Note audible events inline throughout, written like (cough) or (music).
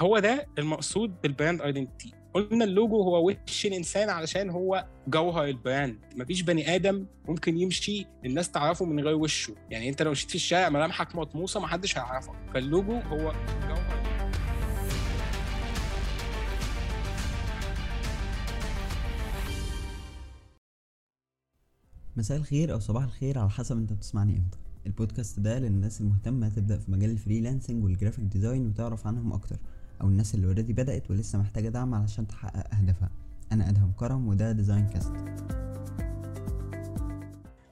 هو ده المقصود بال brand identity قلنا اللوجو هو وش الإنسان علشان هو جوهر ال brand مفيش بني آدم ممكن يمشي الناس تعرفه من غير وشه. يعني أنت لو مشيت في الشارع ملامحك مطموسة محدش هيعرفك. فاللوجو هو جوهر. مساء الخير أو صباح الخير على حسب أنت بتسمعني إمتى. البودكاست ده للناس المهتمة تبدأ في مجال ال freelancing وال graphic design وتعرف عنهم أكتر. أو الناس اللي already بدأت ولسه محتاجة دعم علشان تحقق أهدافها. أنا أدهم كرم وده Design Cast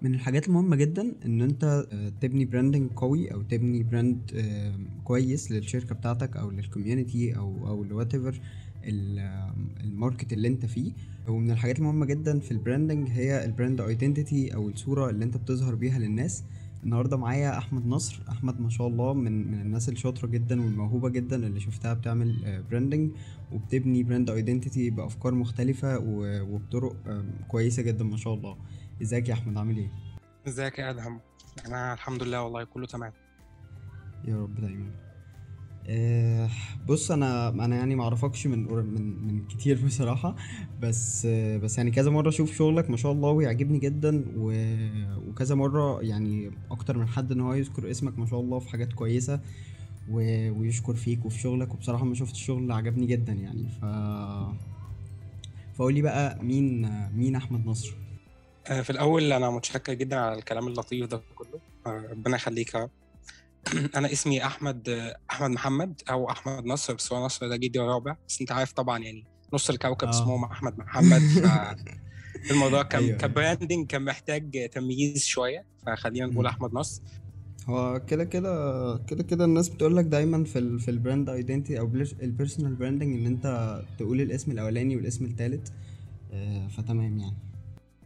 من الحاجات المهمة جدا إن أنت آه، تبني branding قوي أو تبني brand آه، كويس للشركة بتاعتك أو لل community أو أو ل whatever ال market اللي أنت فيه. ومن الحاجات المهمة جدا في ال branding هي ال brand identity أو الصورة اللي أنت بتظهر بيها للناس. النهارده معايا أحمد نصر. أحمد ما شاء الله من من الناس الشاطرة جدا والموهوبة جدا اللي شفتها بتعمل branding آه، وبتبني brand identity بأفكار مختلفة وبطرق كويسة جدا ما شاء الله. إزيك يا أحمد؟ عامل إيه؟ إزيك يا أدهم؟ أنا الحمد لله والله كله تمام. يا رب دايما. آه، بص أنا أنا يعني ما أعرفكش من من من كتير بصراحة بس بس يعني كذا مرة أشوف شغلك ما شاء الله ويعجبني جدا وكذا مرة يعني أكتر من حد إن هو يذكر اسمك ما شاء الله في حاجات كويسة ويشكر فيك وفي شغلك وبصراحة ما شفت الشغل عجبني جدا يعني. ف فقول لي بقى مين مين أحمد نصر؟ آه، في الأول أنا متشكر جدا على الكلام اللطيف ده كله. آه، ربنا يخليك (clears throat) أنا اسمي أحمد أحمد محمد أو أحمد نصر بس هو نصر ده جدي الرابع بس أنت عارف طبعا يعني نص الكوكب اسمهم آه. أحمد محمد ف (laughs) الموضوع كان أيوة. ك branding كان محتاج تمييز شوية فخلينا نقول أحمد نصر هو كده كده كده كده الناس بتقول لك دايما في ال في ال brand identity أو ال personal branding إن أنت تقول الاسم الأولاني والاسم الثالث آه، فتمام يعني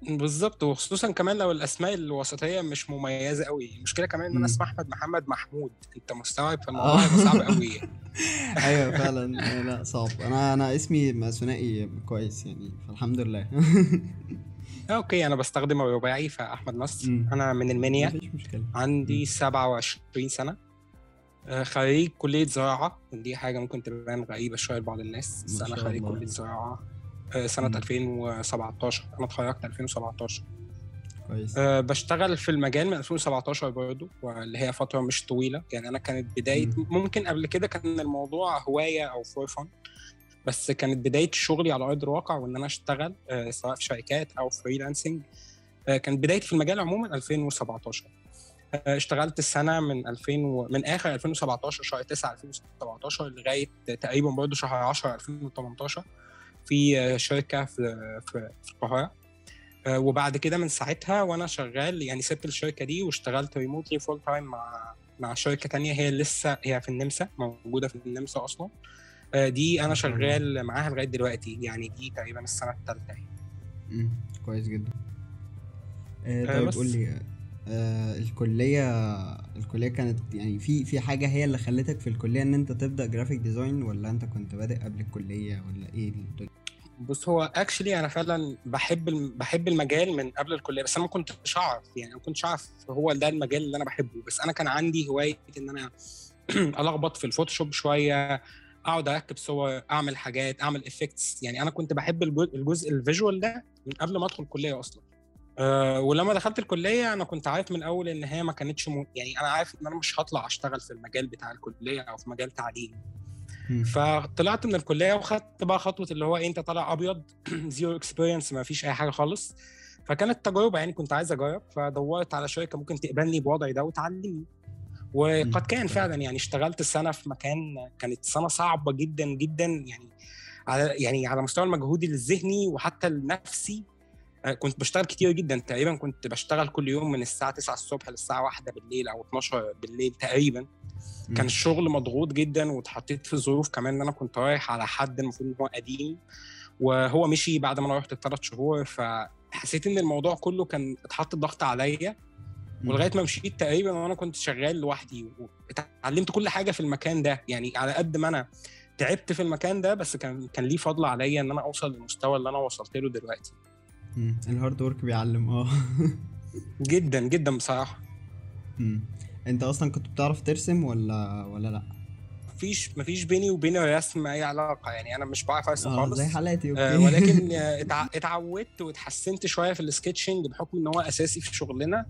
بالظبط وخصوصا كمان لو الأسماء الوسطية مش مميزة قوي المشكلة كمان إن أنا اسمي أحمد محمد محمود. أنت مستوعب فالموضوع آه. صعب قوي (laughs) أيوه فعلا. لا صعب. أنا أنا اسمي ثنائي كويس يعني فالحمد لله. (laughs) okay أنا بستخدم الرباعي فاحمد نصر أنا من المنيا. مفيش مشكلة. عندي 27 سنة. آه، خريج كلية زراعة. دي حاجة ممكن تبان غريبة شوية لبعض الناس. بس أنا خريج كلية زراعة. آه، سنة مم. 2017 أنا اتخرجت 2017 كويس. أه بشتغل في المجال من 2017 برضه واللي هي فترة مش طويلة. يعني أنا كانت بداية مم. ممكن قبل كده كان الموضوع هواية أو for fun بس كانت بداية شغلي على أرض الواقع وإن أنا أشتغل أه سواء في شركات أو freelancing أه كانت بدايتي في المجال عموما 2017 آه، اشتغلت السنة من 2000 و... من آخر 2017 شهر 9 2017 لغاية تقريبا برضه شهر 10 2018 في شركة في في القاهرة. آه، وبعد كده من ساعتها وأنا شغال يعني سبت الشركة دي واشتغلت remotely full time مع مع شركة تانية هي لسه هي في النمسا موجودة في النمسا أصلا. آه، دي أنا شغال معاها لغاية دلوقتي يعني دي تقريبا السنة الثالثه امم كويس جدا. آه طيب قول لي آه الكليه الكلية كانت يعني في في حاجة هي اللي خلتك في الكلية إن أنت تبدأ graphic design ولا أنت كنت بادئ قبل الكلية ولا إيه بص هو actually أنا فعلا بحب بحب المجال من قبل الكلية بس أنا ما كنتش أعرف يعني ما كنتش أعرف هو ده المجال اللي أنا بحبه. بس أنا كان عندي هواية إن أنا (clears throat) ألخبط في الفوتوشوب شوية أقعد أركب صور أعمل حاجات أعمل effects يعني أنا كنت بحب الجزء, ال visual ده من قبل ما أدخل الكلية أصلا. أه ولما دخلت الكلية أنا كنت عارف من الأول إن هي ما كانتش م... يعني أنا عارف إن أنا مش هطلع أشتغل في المجال بتاع الكلية أو في مجال تعليم فطلعت من الكلية وخدت بقى خطوة اللي هو إيه أنت طالع أبيض (clears throat) zero experience ما فيش أي حاجة خالص. فكانت تجربة يعني كنت عايز أجرب. فدورت على شركة ممكن تقبلني بوضعي ده وتعلمني. وقد كان فعلا يعني اشتغلت سنة في مكان كانت سنة صعبة جدا جدا يعني على يعني على مستوى المجهود الذهني وحتى النفسي. كنت بشتغل كتير جدا. تقريبا كنت بشتغل كل يوم من الساعة 9 الصبح للساعة 1 بالليل أو 12 بالليل تقريبا. كان الشغل مضغوط جدا واتحطيت في ظروف كمان إن أنا كنت رايح على حد المفروض إن هو قديم. وهو مشي بعد ما أنا رحت ثلاث شهور فحسيت إن الموضوع كله كان اتحط ضغط عليا. ولغاية ما مشيت تقريبا وأنا كنت شغال لوحدي واتعلمت كل حاجة في المكان ده. يعني على قد ما أنا تعبت في المكان ده بس كان كان ليه فضل عليا إن أنا أوصل للمستوى اللي أنا وصلت له دلوقتي. ال hard work بيعلم آه. (laughs) جدا جدا بصراحة. أنت أصلا كنت بتعرف ترسم ولا ولا لأ؟ مفيش مفيش بيني وبين الرسم أي علاقة يعني أنا مش بعرف أرسم آه خالص. زي حالاتي آه، ولكن آه، (laughs) اتع- اتعودت واتحسنت شوية في ال sketching بحكم إن هو أساسي في شغلنا.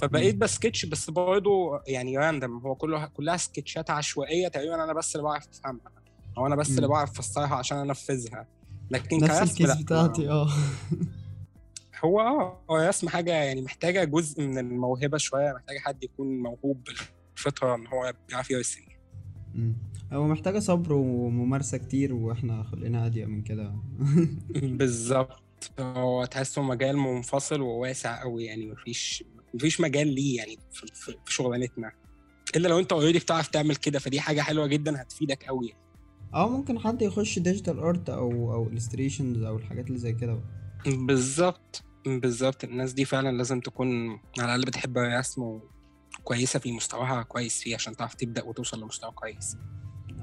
فبقيت مم. بسكتش بس برضه يعني random هو كله كلها سكتشات عشوائية تقريبا أنا بس اللي بعرف أفهمها. أو أنا بس اللي مم. بعرف أفسرها عشان أنفذها. لكن نفس كرسم الكيس بتاعتي آه. (laughs) هو آه هو رسم حاجة يعني محتاجة جزء من الموهبة شوية محتاجة حد يكون موهوب بالفطرة إن هو بيعرف يرسم. هو محتاجة صبر وممارسة كتير وإحنا خلقنا أضيق من كده. (laughs) بالظبط. هو تحسه مجال منفصل وواسع قوي يعني مفيش مفيش مجال ليه يعني في, شغلانتنا. إلا لو أنت already بتعرف تعمل كده فدي حاجة حلوة جدا هتفيدك قوي آه ممكن حد يخش digital art أو أو illustrations أو الحاجات اللي زي كده. بالظبط. بالظبط الناس دي فعلا لازم تكون على الأقل بتحب الرسم وكويسه في مستواها كويس فيه عشان تعرف تبدأ وتوصل لمستوى كويس.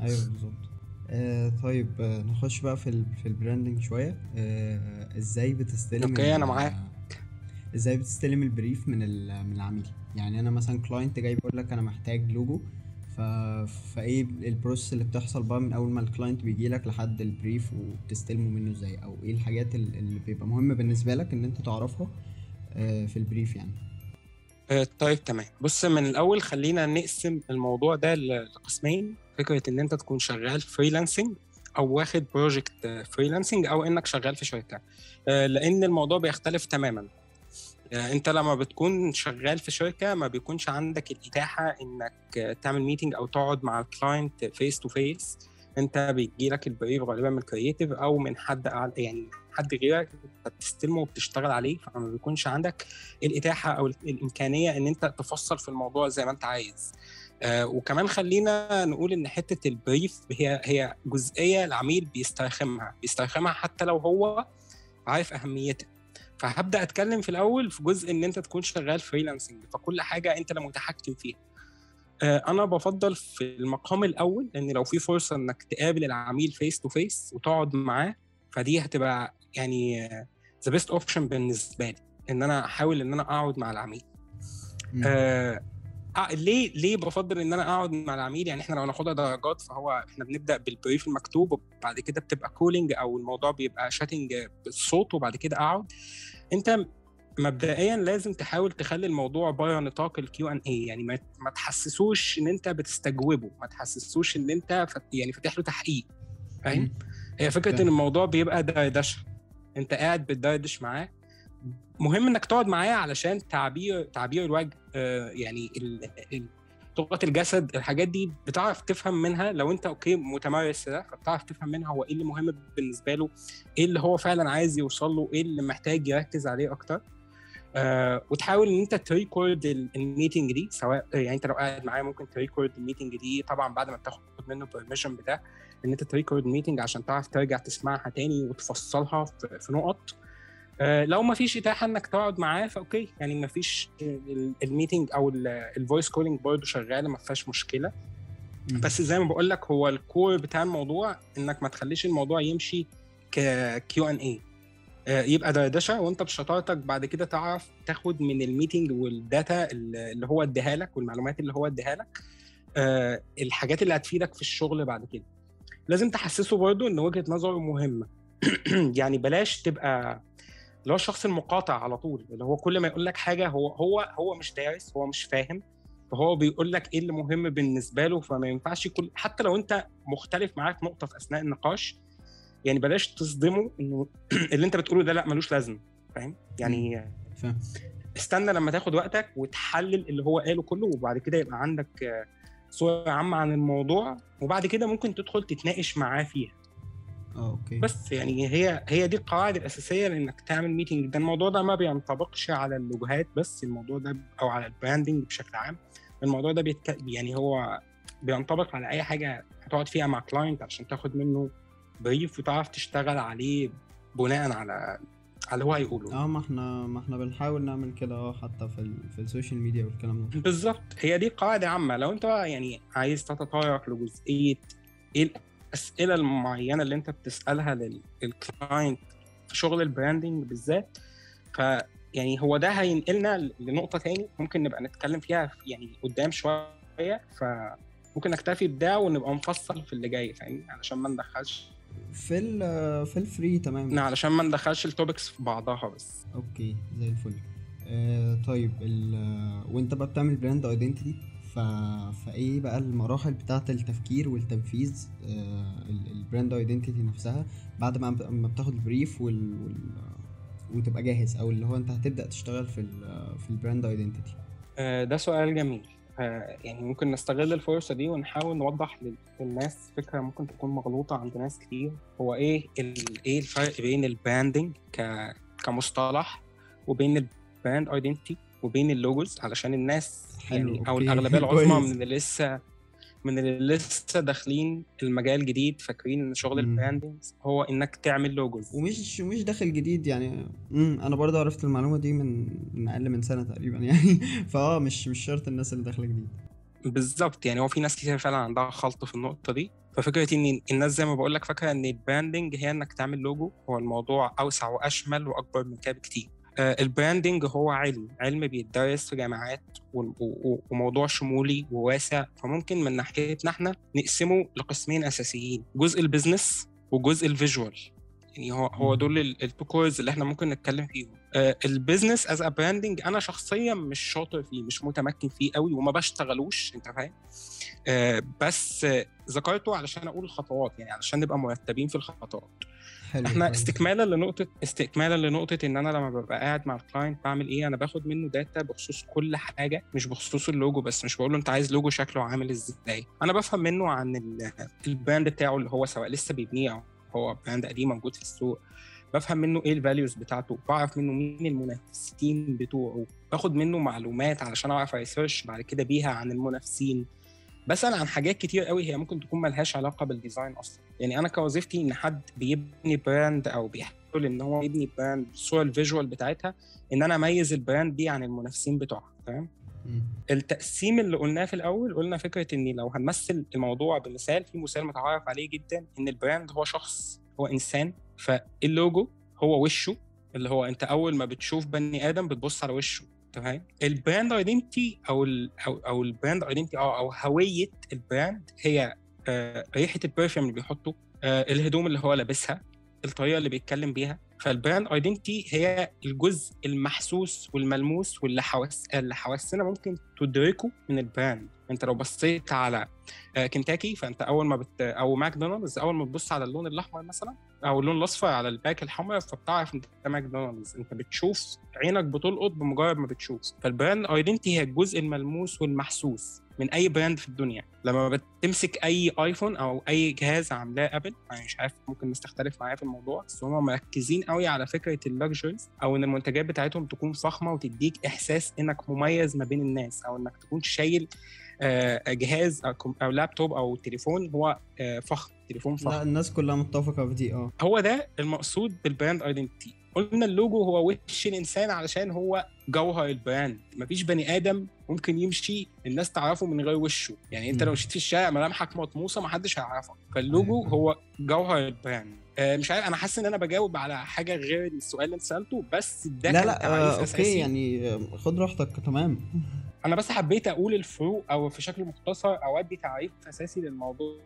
أيوه بالظبط. آه طيب آه نخش بقى في ال في ال branding شوية. آه إزاي بتستلم okay، أنا ال- معاك. إزاي بتستلم ال brief من من العميل؟ يعني أنا مثلا client جاي بيقول لك أنا محتاج لوجو فايه ال process اللي بتحصل بقى من أول ما ال client بيجي لك لحد ال brief وبتستلمه منه إزاي؟ أو إيه الحاجات ال- اللي بيبقى مهم بالنسبة لك إن أنت تعرفها آه في ال brief يعني؟ آه، طيب تمام. بص من الأول خلينا نقسم الموضوع ده لقسمين. فكرة إن أنت تكون شغال freelancing أو واخد project freelancing أو إنك شغال في شركة. آه، لأن الموضوع بيختلف تماما. آه، انت لما بتكون شغال في شركة ما بيكونش عندك الإتاحة إنك آه، تعمل meeting أو تقعد مع ال client face to face انت بيجي لك ال brief غالبا من creative أو من حد أعلى- يعني حد غيرك بتستلمه وبتشتغل عليه فما بيكونش عندك الإتاحة أو الإمكانية إن انت تفصل في الموضوع زي ما انت عايز. آه وكمان خلينا نقول إن حتة ال brief هي هي جزئية العميل بيسترخمها بيسترخمها حتى لو هو عارف أهميتها. فهبدأ أتكلم في الأول في جزء إن أنت تكون شغال freelancing فكل حاجة أنت اللي متحكم فيها آه، أنا بفضل في المقام الأول إن لو في فرصة إنك تقابل العميل face to face وتقعد معاه فدي هتبقى يعني the best option بالنسبة لي إن أنا أحاول إن أنا أقعد مع العميل. آه آه، ليه ليه بفضل إن أنا أقعد مع العميل؟ يعني إحنا لو ناخدها درجات فهو إحنا بنبدأ بال brief المكتوب وبعد كده بتبقى calling أو الموضوع بيبقى chatting بالصوت وبعد كده أقعد. أنت مبدئيا لازم تحاول تخلي الموضوع بره نطاق ال Q and A يعني ما ما تحسسوش إن أنت بتستجوبه ما تحسسوش إن أنت فت يعني فاتح له تحقيق. فاهم. هي فكرة. إن الموضوع بيبقى دردشه أنت قاعد بتدردش معاه مهم إنك تقعد معاه علشان تعبير تعبير الوجه آه، يعني لغه الجسد الحاجات دي بتعرف تفهم منها. لو أنت okay متمرس ده فبتعرف تفهم منها هو إيه اللي مهم بالنسبة له إيه اللي هو فعلا عايز يوصل له إيه اللي محتاج يركز عليه أكتر. آه وتحاول إن أنت ت record ال- ال meeting دي سواء يعني أنت لو قاعد معاه ممكن ت record ال meeting دي طبعا بعد ما تاخد منه permission بتاع إن أنت ت record الميتنج عشان تعرف ترجع تسمعها تاني وتفصلها في نقط. آه، لو ما فيش اتاحه انك تقعد معاه ف okay. يعني ما فيش ال meeting أو ال voice calling برضه شغالة ما فيهاش مشكلة. بس زي ما بقول لك هو ال core بتاع الموضوع إنك ما تخليش الموضوع يمشي ككيو ان اي يبقى دردشه وأنت بشطارتك بعد كده تعرف تاخد من ال meeting وال data اللي هو اديها لك والمعلومات اللي هو اديها لك آه، الحاجات اللي هتفيدك في الشغل بعد كده. لازم تحسسه برضه إن وجهة نظره مهمة. (clears throat) يعني بلاش تبقى اللي هو الشخص المقاطع على طول اللي هو كل ما يقول لك حاجة هو هو هو مش دارس هو مش فاهم فهو بيقول لك إيه اللي مهم بالنسبة له فما ينفعش كل حتى لو أنت مختلف معاه في نقطة في أثناء النقاش يعني بلاش تصدمه إنه (clears throat) اللي أنت بتقوله ده لأ ملوش لازمة فاهم؟ يعني فاهم. استنى لما تاخد وقتك وتحلل اللي هو قاله كله وبعد كده يبقى عندك صورة عامة عن الموضوع وبعد كده ممكن تدخل تتناقش معاه فيها. okay. بس يعني هي هي دي القواعد الأساسية لإنك تعمل meeting ده الموضوع ده ما بينطبقش على ال logoهات بس الموضوع ده أو على ال branding بشكل عام. الموضوع ده بيتك... يعني هو بينطبق على أي حاجة هتقعد فيها مع client عشان تاخد منه brief وتعرف تشتغل عليه بناء على على اللي هو هيقوله. آه ما إحنا ما إحنا بنحاول نعمل كده آه حتى في ال... في ال social media والكلام ده. بالظبط. هي دي قاعدة عامة. لو أنت بقى يعني عايز تتطرق لجزئيه إيه الأسئلة المعينة اللي أنت بتسألها لل- لل client في شغل ال branding بالذات. ف يعني هو ده هينقلنا لنقطة تاني ممكن نبقى نتكلم فيها في- يعني قدام شوية. ف ممكن نكتفي بده ونبقى مفصل في اللي جاي فاهمني؟ علشان ما ندخلش في ال في الفري تمام. لا علشان ما ندخلش ال topics في بعضها بس. okay زي الفل. آه طيب وأنت بقى بتعمل brand identity ف... فايه بقى المراحل بتاعة التفكير والتنفيذ آه ال brand identity نفسها بعد ما ما بتاخد ال brief وال... وال... وتبقى جاهز أو اللي هو أنت هتبدأ تشتغل في ال... في ال brand identity آه، ده سؤال جميل آه، يعني ممكن نستغل الفرصة دي ونحاول نوضح لل- للناس فكرة ممكن تكون مغلوطة عند ناس كتير هو إيه. إيه الفرق بين ال branding. كمصطلح وبين ال brand identity وبين ال logos علشان الناس يعني أو okay، الأغلبية (laughs) العظمى. من اللي لسه من اللي لسه داخلين المجال جديد فاكرين إن شغل. ال branding هو إنك تعمل logos. ومش مش داخل جديد يعني. امم أنا برضه عرفت المعلومة دي من من أقل من سنة تقريبا (laughs) يعني. فآه مش مش شرط الناس اللي داخلة جديد. بالظبط يعني هو في ناس كتير فعلا عندها خلط في النقطة دي. ففكرة إن الناس زي ما بقول لك فاكرة إن ال branding هي إنك تعمل لوجو هو الموضوع أوسع وأشمل وأكبر من كده بكتير. ال branding هو علم. علم بيتدرس في جامعات وموضوع شمولي وواسع. فممكن من ناحيتنا إحنا نقسمه لقسمين أساسيين جزء ال business وجزء ال visual يعني هو هو. دول ال two cores اللي إحنا ممكن نتكلم فيهم. آه، ال business as a branding أنا شخصيا مش شاطر فيه مش متمكن فيه قوي وما بشتغلوش أنت فاهم؟ آه، بس آه، ذكرته علشان أقول الخطوات يعني علشان نبقى مرتبين في الخطوات. حلو إحنا. استكمالا لنقطه استكمالا لنقطة إن أنا لما ببقى قاعد مع ال client بعمل إيه؟ أنا باخد منه data بخصوص كل حاجة مش بخصوص اللوجو بس مش بقول له أنت عايز لوجو شكله عامل إزاي. أنا بفهم منه عن ال- ال brand بتاعه اللي هو سواء لسه بيبنيه أو هو brand قديم موجود في السوق. بفهم منه إيه ال values بتاعته بعرف منه مين المنافسين بتوعه. باخد منه معلومات علشان أعرف research بعد كده بيها عن المنافسين. بسأل عن حاجات كتير قوي هي ممكن تكون ملهاش علاقة بال design أصلا. يعني أنا كوظيفتي إن حد بيبني brand أو بيحاول إن هو يبني brand الصورة ال visual بتاعتها إن أنا أميز ال brand دي عن المنافسين بتوعها تمام. التقسيم اللي قلناه في الأول قلنا فكرة إن لو هنمثل الموضوع بمثال في مثال متعارف عليه جدا إن ال brand هو شخص هو إنسان فاللوجو هو وشه اللي هو أنت أول ما بتشوف بني آدم بتبص على وشه. تمام؟ ال brand identity أو ال أو أو ال brand identity آه أو هوية ال brand هي آه ريحة ال perfume اللي بيحطه آه الهدوم اللي هو لابسها الطريقة اللي بيتكلم بيها فال brand identity هي الجزء المحسوس والملموس واللي حواس اللي حواسنا ممكن تدركه من ال brand انت لو بصيت على آه، كنتاكي فانت أول ما بت أو ماكدونالدز أول ما بتبص على اللون الأحمر مثلا أو اللون الأصفر على ال pack الحمراء فبتعرف انت ده ماكدونالدز انت بتشوف عينك بتلقط بمجرد ما بتشوف. فال brand identity هي الجزء الملموس والمحسوس. من أي brand في الدنيا. لما بتمسك أي iPhone أو أي جهاز عاملاه Apple أنا مش عارف ممكن الناس تختلف معايا في الموضوع بس هم مركزين قوي على فكرة ال luxuries أو إن المنتجات بتاعتهم تكون فخمة وتديك إحساس إنك مميز ما بين الناس أو إنك تكون شايل جهاز أو لابتوب أو تليفون هو آه، فخم تليفون لا فخم الناس كلها متفقة في دي آه. هو ده المقصود بال brand identity قلنا اللوجو هو وش الإنسان علشان هو جوهر ال brand مفيش بني آدم ممكن يمشي الناس تعرفه من غير وشه. يعني أنت. لو مشيت في الشارع ملامحك مطموسة محدش هيعرفك. فاللوجو أيوة. هو جوهر ال brand آه، مش عارف أنا حاسس إن أنا بجاوب على حاجة غير السؤال اللي أنت سألته بس ده لا لا آه okay يعني آه، خد راحتك تمام. أنا بس حبيت أقول الفروق أو في شكل مختصر أو ادي تعريف أساسي للموضوع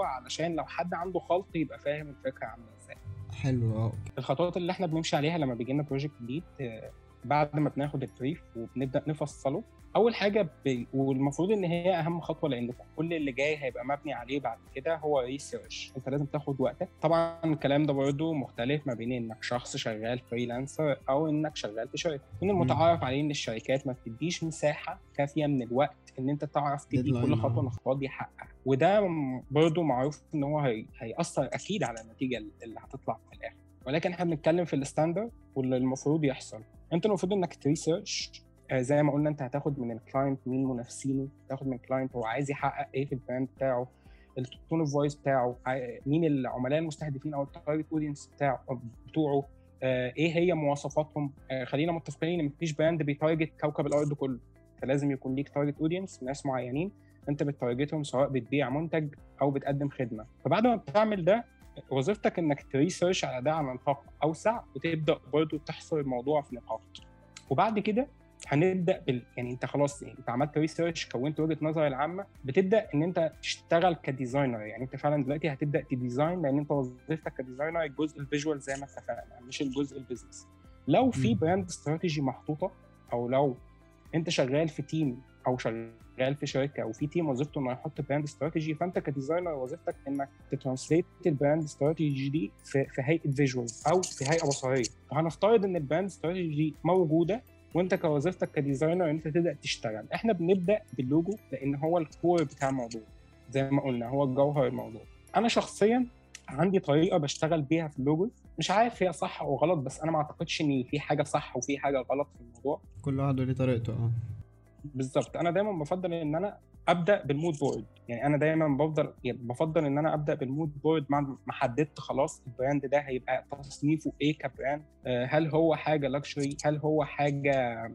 علشان لو حد عنده خلط يبقى فاهم الفكرة عاملة إزاي. حلو آه الخطوات اللي إحنا بنمشي عليها لما بيجي لنا project جديد آه، بعد ما بناخد ال brief وبنبدأ نفصله. أول حاجة ب... والمفروض إن هي أهم خطوة لأن كل اللي جاي هيبقى مبني عليه بعد كده هو research أنت لازم تاخد وقتك. طبعا الكلام ده برضه مختلف ما بين إنك شخص شغال freelancer أو إنك شغال في شركه من المتعارف عليه إن الشركات ما بتديش مساحة كافية من الوقت إن أنت تعرف تدي كل آه. خطوة من الخطوات دي حقها. وده برضه معروف إن هو هي... هيأثر أكيد على النتيجة اللي هتطلع في الآخر. ولكن إحنا بنتكلم في ال standard واللي المفروض يحصل. أنت المفروض إنك ت research آه، زي ما قلنا أنت هتاخد من ال client مين منافسينه تاخد من ال client هو عايز يحقق إيه في ال brand بتاعه ال tone of voice بتاعه عاي- مين العملاء المستهدفين أو ال target audience بتاعه بتوعه آه، إيه هي مواصفاتهم؟ آه، خلينا متفقين إن مفيش brand بي target كوكب الأرض كله. فلازم يكون ليك target audience ناس معينين أنت بت target هم سواء بتبيع منتج أو بتقدم خدمة. فبعد ما بتعمل ده وظيفتك إنك ت research على ده على نطاق أوسع وتبدأ برضه تحصر الموضوع في نقاط. وبعد كده هنبدأ بال يعني أنت خلاص يعني أنت عملت research كونت وجهة نظر العامة بتبدأ إن أنت تشتغل ك designer يعني أنت فعلا دلوقتي هتبدأ ت design لأن أنت وظيفتك ك designer الجزء ال visual زي ما اتفقنا مش الجزء ال business لو في. brand strategy محطوطة أو لو أنت شغال في team أو شغال في شركة وفي team وظيفته إنه يحط brand strategy فأنت ك designer وظيفتك إنك ت translate ال brand strategy دي في, في هيئة visual أو في هيئة بصرية. فهنفترض إن ال brand strategy دي موجودة وأنت كوظيفتك ك designer أنت تبدأ تشتغل. إحنا بنبدأ باللوجو لأن هو ال core بتاع الموضوع زي ما قلنا هو الجوهر الموضوع. أنا شخصيا عندي طريقة بشتغل بيها في اللوجو. مش عارف هي صح أو غلط بس أنا ما أعتقدش إن في حاجة صح وفي حاجة غلط في الموضوع. كل واحد له طريقته آه. بالظبط. أنا دايما بفضل إن أنا أبدأ بال mood board يعني أنا دايما بفضل يعني بفضل إن أنا أبدأ بال mood board ما حددت خلاص ال brand ده هيبقى تصنيفه إيه ك brand آه، هل هو حاجة luxury هل هو حاجة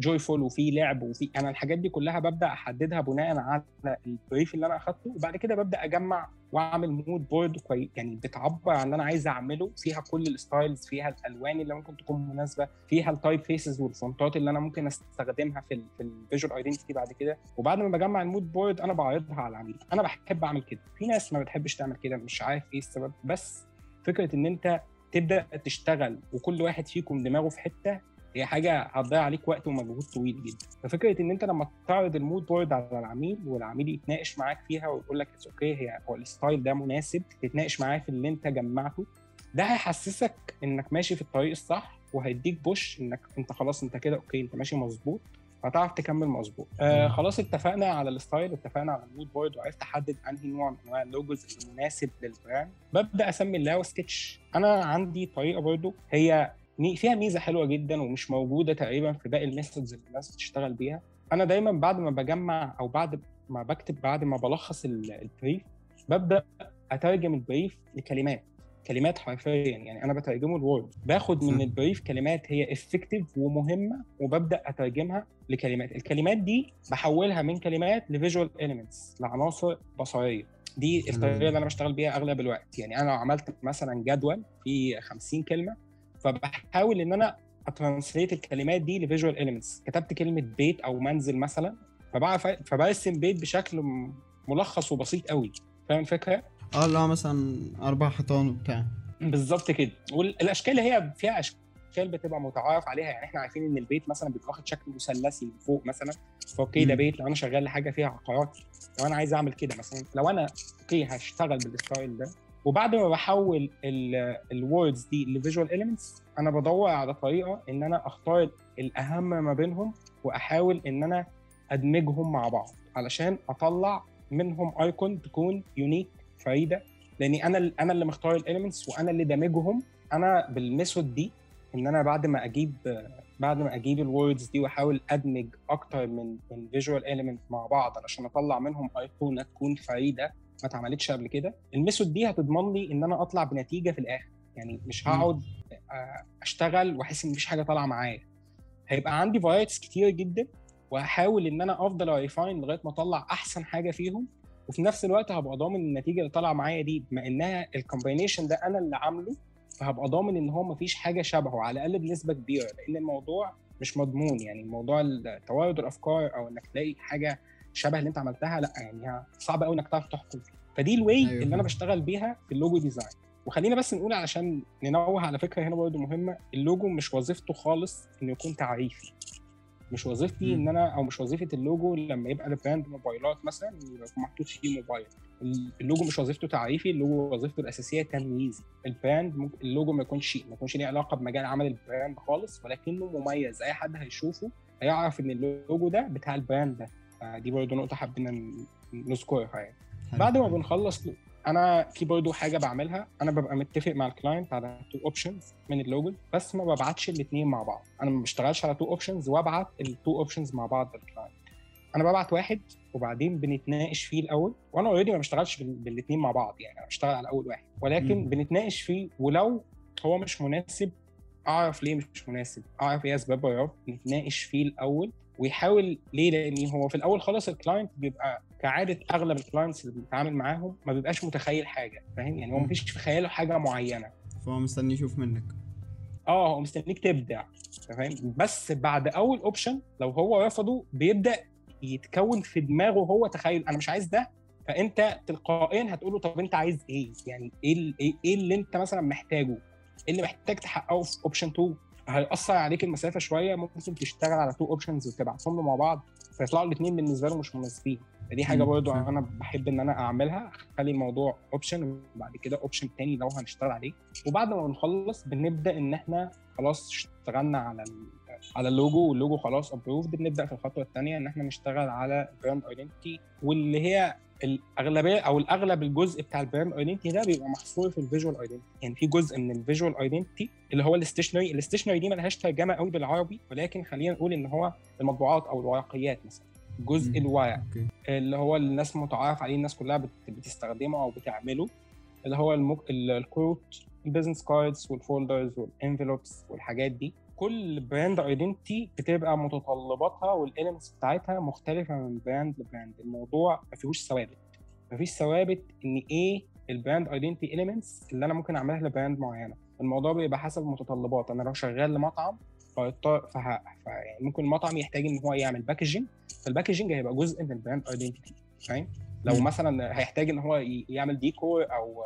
joyful وفي لعب وفي أنا الحاجات دي كلها ببدأ أحددها بناء على ال brief اللي أنا أخدته. وبعد كده ببدأ أجمع واعمل mood board كويس يعني بتعبر عن اللي أنا عايز أعمله فيها كل ال styles فيها الألوان اللي ممكن تكون مناسبة فيها ال typefaces وال font ات اللي أنا ممكن أستخدمها في في ال visual identity بعد كده. وبعد ما بجمع ال mood board أنا بعرضها على العميل. أنا بحب أعمل كده. في ناس ما بتحبش تعمل كده مش عارف إيه السبب. بس فكرة إن أنت تبدأ تشتغل وكل واحد فيكم دماغه في حتة هي حاجة هتضيع عليك وقت ومجهود طويل جدا. ففكرة إن أنت لما تعرض ال mood board على العميل والعميل يتناقش معاك فيها ويقول لك it's okay هي هو ال style ده مناسب تتناقش معاه في اللي أنت جمعته ده هيحسسك إنك ماشي في الطريق الصح وهيديك push إنك أنت خلاص أنت كده okay أنت ماشي مظبوط هتعرف تكمل مظبوط. آه. خلاص اتفقنا على ال style اتفقنا على ال mood board وعرفت أحدد أنهي نوع من أنواع ال logos المناسب لل brand. ببدأ أسمي اللي هو سكتش أنا عندي طريقة برضو هي فيها ميزة حلوة جدا ومش موجودة تقريبا في باقي ال methods اللي الناس بتشتغل بيها. أنا دايما بعد ما بجمع أو بعد ما بكتب بعد ما بلخص ال- ال brief ببدأ أترجم ال brief لكلمات كلمات حرفيا. يعني أنا بترجمه ل word باخد من. ال brief كلمات هي effective ومهمة وببدأ أترجمها لكلمات. الكلمات دي بحولها من كلمات ل visual elements لعناصر بصرية. دي الطريقة. اللي أنا بشتغل بيها أغلب الوقت. يعني أنا لو عملت مثلا جدول فيه 50 كلمة فبحاول إن أنا أ translate الكلمات دي ل visual elements كتبت كلمة بيت أو منزل مثلا فبعرف فبرسم بيت بشكل ملخص وبسيط قوي. فاهم الفكرة؟ آه اللي هو مثلا أربع حيطان وبتاع. بالظبط كده. والأشكال اللي هي فيها أشكال بتبقى متعارف عليها. يعني إحنا عارفين إن البيت مثلا بيبقى واخد شكل مثلثي من فوق مثلا. ف okay ده. بيت. لو أنا شغال لحاجة فيها عقارات لو أنا عايز أعمل كده مثلا. لو أنا okay هشتغل بال style ده. وبعد ما بحول ال words دي ل visual elements أنا بدور على طريقة إن أنا أختار الأهم ما بينهم وأحاول إن أنا أدمجهم مع بعض علشان أطلع منهم icon تكون unique فريدة. لأني أنا أنا اللي مختار ال elements وأنا اللي دامجهم أنا بال method دي إن أنا بعد ما أجيب بعد ما أجيب ال words دي وأحاول أدمج أكتر من من visual element مع بعض علشان أطلع منهم ايقونه تكون فريدة. ما اتعملتش قبل كده ال method دي هتضمن لي إن أنا أطلع بنتيجة في الآخر. يعني مش. هقعد آه، أشتغل وأحس إن مفيش حاجة طالعة معايا. هيبقى عندي varieties كتير جدا وهحاول إن أنا أفضل أ refine لغاية ما أطلع أحسن حاجة فيهم وفي نفس الوقت هبقى ضامن النتيجة اللي طالعة معايا دي بما إنها ال combination ده أنا اللي عامله فهبقى ضامن إن هو مفيش حاجة شبهه على الأقل بنسبة كبيرة لأن الموضوع مش مضمون. يعني موضوع توارد الأفكار أو إنك تلاقي حاجة شبه اللي انت عملتها لا يعني صعب قوي إنك تعرف تحكم فدي ال way أيوة. اللي أنا. بشتغل بيها في ال logo design. وخلينا بس نقول علشان ننوه على فكرة هنا برضه مهمة اللوجو مش وظيفته خالص إنه يكون تعريفي. مش وظيفتي. إن أنا أو مش وظيفة اللوجو لما يبقى ال brand موبايلات مثلا يبقى محطوط فيه موبايل. اللوجو مش وظيفته تعريفي اللوجو وظيفته الأساسية تمييزي. ال brand ممكن اللوجو ما يكونش ما يكونش ليه علاقة بمجال عمل ال brand خالص ولكنه مميز. أي حد هيشوفه هيعرف إن اللوجو ده بتاع ال brand ده. دي برضه نقطة حابين ن- نذكرها يعني. بعد ما بنخلص أنا في برضه حاجة بعملها. أنا ببقى متفق مع ال client على two options من اللوجو بس ما ببعتش الاثنين مع بعض. أنا ما بشتغلش على two options وأبعت ال two options مع بعض لل client أنا ببعت واحد وبعدين بنتناقش فيه الأول وأنا already ما بشتغلش بالاثنين مع بعض يعني. أنا بشتغل على أول واحد. ولكن مم. بنتناقش فيه ولو هو مش مناسب أعرف ليه مش مناسب. أعرف إيه اسباب وراه نتناقش فيه الأول. ويحاول ليه؟ لأن هو في الأول خالص ال client بيبقى كعادة أغلب ال clients اللي بنتعامل معاهم ما بيبقاش متخيل حاجة فاهم؟ يعني هو مم. مفيش في خياله حاجة معينة. فهو مستني يشوف منك. آه هو مستنيك تبدع فاهم بس بعد أول option لو هو رفضه بيبدأ يتكون في دماغه هو تخيل أنا مش عايز ده فأنت تلقائيا هتقول له طب أنت عايز إيه؟ يعني إيه ال- إيه إيه اللي أنت مثلا محتاجه؟ إيه اللي محتاج تحققه في option 2 هيأثر عليك المسافة شوية ممكن تشتغل على two options وتبعتهم له مع بعض فيطلعوا الاثنين بالنسبة له مش مناسبين. فدي حاجة برضو. أنا بحب إن أنا أعملها. اخلي الموضوع option وبعد كده option تاني لو هنشتغل عليه. وبعد ما بنخلص بنبدأ إن إحنا خلاص اشتغلنا على على ال logo وال logo خلاص approved بنبدأ في الخطوة الثانية إن إحنا نشتغل على brand identity واللي هي الأغلبية أو الأغلب الجزء بتاع ال brand identity ده بيبقى محصور في ال visual identity يعني في جزء من ال visual identity اللي هو ال stationery. ال stationery دي ملهاش ترجمة قوي بالعربي ولكن خلينا نقول إن هو المطبوعات أو الورقيات مثلا. جزء. الورق اللي هو الناس متعارف عليه الناس كلها بت- بتستخدمه أو بتعمله. اللي هو المك... الكروت ال business cards وال folders وال envelopes والحاجات دي. كل brand identity بتبقى متطلباتها وال elements بتاعتها مختلفة من brand ل brand. الموضوع ما فيهوش ثوابت. ما فيش ثوابت إن إيه ال brand identity elements اللي أنا ممكن أعملها ل brand معينة. الموضوع بيبقى حسب المتطلبات. أنا لو شغال لمطعم فه... يعني ممكن المطعم يحتاج إن هو يعمل packaging فال packaging هيبقى جزء من ال brand identity فاهم؟ لو. مثلا هيحتاج إن هو يعمل ديكور أو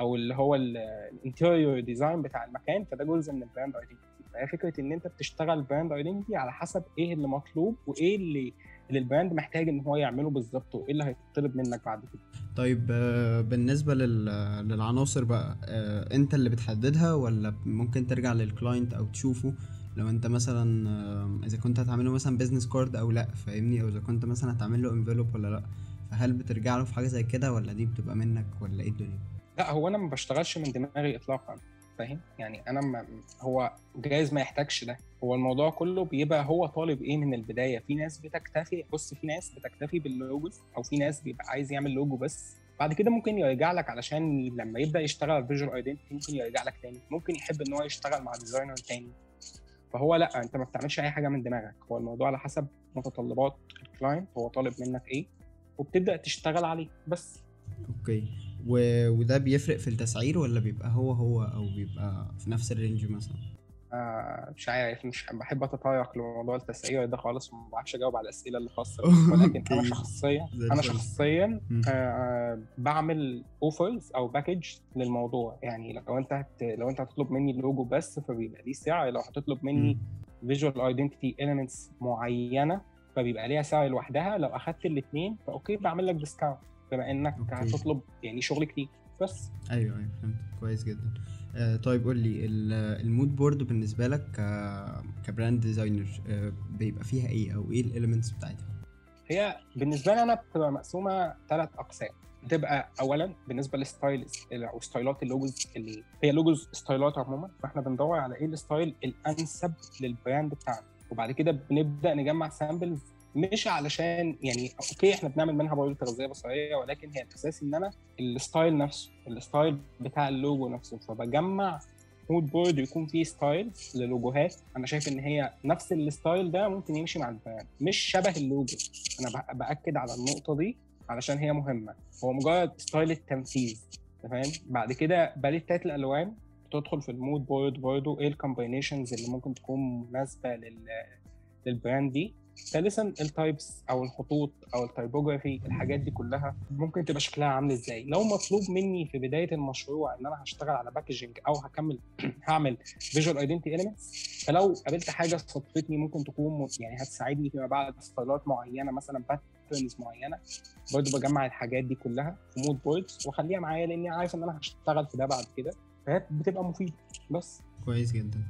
أو اللي هو ال interior design بتاع المكان فده جزء من ال brand identity فهي فكرة إن أنت بتشتغل brand identity على حسب إيه اللي مطلوب وإيه اللي اللي ال brand محتاج إن هو يعمله بالظبط وإيه اللي هيطلب منك بعد كده. طيب آه، بالنسبة لل... للعناصر بقى آه، أنت اللي بتحددها ولا ممكن ترجع لل client أو تشوفه؟ لو أنت مثلا آه، إذا كنت هتعمله مثلا business card أو لأ فاهمني؟ أو إذا كنت مثلا هتعمل له envelope ولا لأ. فهل بترجع له في حاجة زي كده ولا دي بتبقى منك ولا إيه الدنيا؟ لأ هو أنا ما بشتغلش من دماغي اطلاقا. فاهم؟ يعني أنا ما هو جايز ما يحتاجش ده. هو الموضوع كله بيبقى هو طالب إيه من البداية؟ في ناس بتكتفي بص في ناس بتكتفي بال logos أو في ناس بيبقى عايز يعمل لوجو بس. بعد كده ممكن يرجع لك علشان لما يبدأ يشتغل على ال visual identity ممكن يرجع لك تاني. ممكن يحب إن هو يشتغل مع designer تاني. فهو لأ أنت ما بتعملش أي حاجة من دماغك. هو الموضوع على حسب متطلبات ال client هو طالب منك إيه؟ وبتبدأ تشتغل عليه بس. okay. و... وده بيفرق في التسعير ولا بيبقى هو هو أو بيبقى في نفس ال range مثلا آه مش عارف مش بحب اتطرق لموضوع التسعير ده خالص وما بعرفش أجاوب على الأسئلة اللي خاصة. (laughs) ولكن أنا. شخصيا أنا. شخصيا مم. آه بعمل offers أو package للموضوع يعني لو أنت هت... لو أنت هتطلب مني اللوجو بس فبيبقى ليه سعر لو هتطلب مني visual identity elements معينة فبيبقى ليها سعر لوحدها لو أخدت الاثنين ف okay بعمل لك discount بما انك okay. هتطلب يعني شغل كتير. بس. أيوه أيوه فهمت. كويس جدا. آه طيب قول لي ال- mood board بالنسبة لك ك brand designer آه بيبقى فيها إيه؟ أو إيه ال elements بتاعتها؟ هي بالنسبة لي أنا بتبقى مقسومة ثلاث أقسام. بتبقى اولا بالنسبة لل style أو ستايلات ال logos اللي هي logos ستايلات عموما. فإحنا بندور على إيه ال style الأنسب لل brand بتاعنا. وبعد كده بنبدأ نجمع samples مش علشان يعني okay إحنا بنعمل منها برضه تغذية بصرية ولكن هي الأساس إن أنا ال style نفسه ال style بتاع اللوجو نفسه. فبجمع mood board يكون فيه style للوجوهات. أنا شايف إن هي نفس ال style ده ممكن يمشي مع ال brand مش شبه اللوجو. أنا بأكد على النقطة دي علشان هي مهمة. هو مجرد style التنفيذ فاهم؟ بعد كده باليتات الالوان بتدخل في ال mood board برضه إيه ال combinations اللي ممكن تكون مناسبة لل لل brand دي. ثالثا ال types أو الخطوط أو ال typography الحاجات دي كلها ممكن تبقى شكلها عامل إزاي؟ لو مطلوب مني في بداية المشروع إن أنا هشتغل على packaging أو هكمل (clears throat) هعمل visual identity elements فلو قابلت حاجة صدفتني ممكن تكون يعني هتساعدني فيما بعد ستايلات معينة مثلا patterns معينة. برضه بجمع الحاجات دي كلها في mood boards وأخليها معايا لأني عارف إن أنا هشتغل في ده بعد كده فهي بتبقى مفيدة. بس كويس جدا.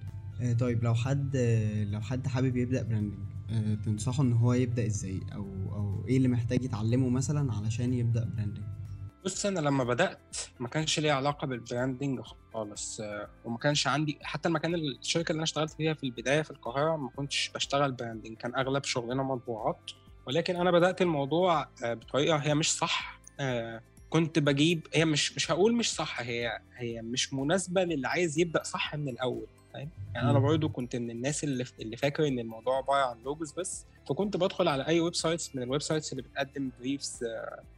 طيب لو حد آه، لو حد حابب يبدأ branding آه تنصحه إن هو يبدأ إزاي؟ أو أو إيه اللي محتاج يتعلمه مثلا علشان يبدأ براندنج بص أنا لما بدأت ما كانش ليا علاقة بال branding خالص آه، وما كانش عندي حتى المكان الشركة اللي أنا اشتغلت فيها في البداية في القاهرة ما كنتش بشتغل branding كان أغلب شغلنا مطبوعات. ولكن أنا بدأت الموضوع آه، بطريقة هي مش صح آه، كنت بجيب هي مش مش هقول مش صح هي هي مش مناسبة للي عايز يبدأ صح من الأول. فاهم يعني أنا مم. برضو كنت من الناس اللي اللي فاكر إن الموضوع عباره عن logos بس فكنت بدخل على أي websites من ال websites اللي بتقدم briefs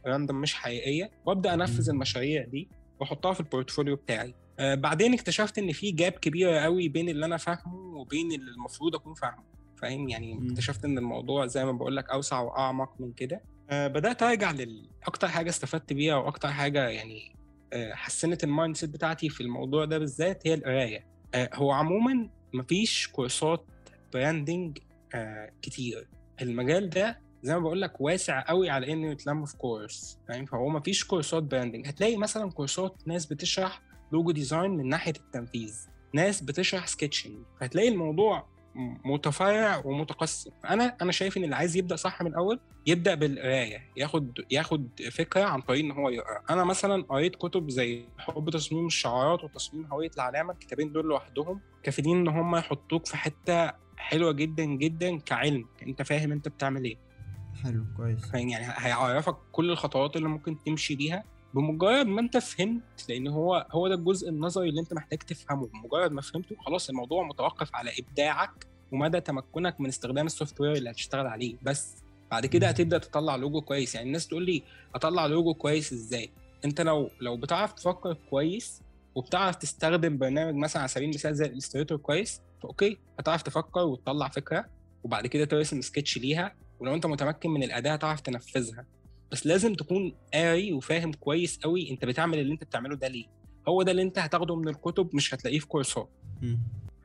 random مش حقيقية وأبدأ أنفذ. المشاريع دي وأحطها في ال portfolio بتاعي آه بعدين اكتشفت إن في gap كبيرة قوي بين اللي أنا فاهمه وبين اللي المفروض أكون فاهمه فاهم يعني مم. اكتشفت إن الموضوع زي ما بقول لك أوسع وأعمق من كده آه بدأت أرجع لاكتر حاجة استفدت بيها وأكتر حاجة يعني آه حسنت ال mindset بتاعتي في الموضوع ده بالذات هي القراية آه هو عموما مفيش كورسات branding آه كتير. المجال ده زي ما بقول لك واسع قوي على إنه يتلم في كورس فاهم؟ فهو مفيش كورسات branding. هتلاقي مثلا كورسات ناس بتشرح logo design من ناحية التنفيذ ناس بتشرح سكتشنج هتلاقي الموضوع متفرع ومتقسم أنا أنا شايف إن اللي عايز يبدأ صح من الأول يبدأ بالقراية. ياخد ياخد فكرة عن طريق إن هو يقرأ. أنا مثلا قريت كتب زي حب تصميم الشعارات وتصميم هوية العلامه الكتابين دول لوحدهم كافيين إن هم يحطوك في حتة حلوة جدا جدا كعلم. أنت فاهم أنت بتعمل إيه. حلو كويس. يعني هيعرفك كل الخطوات اللي ممكن تمشي بيها. بمجرد ما انت فهمت لأن هو هو ده الجزء النظري اللي انت محتاج تفهمه. بمجرد ما فهمته خلاص الموضوع متوقف على إبداعك ومدى تمكنك من استخدام ال software اللي هتشتغل عليه. بس بعد كده هتبدأ تطلع لوجو كويس. يعني الناس تقول لي أطلع لوجو كويس إزاي؟ أنت لو لو بتعرف تفكر كويس وبتعرف تستخدم برنامج مثلا على سبيل المثال زي Illustrator كويس ف okay هتعرف تفكر وتطلع فكرة وبعد كده ترسم سكتش ليها. ولو أنت متمكن من الأداة هتعرف تنفذها. بس لازم تكون قاري وفاهم كويس قوي انت بتعمل اللي انت بتعمله ده ليه. هو ده اللي انت هتاخده من الكتب مش هتلاقيه في كورسات.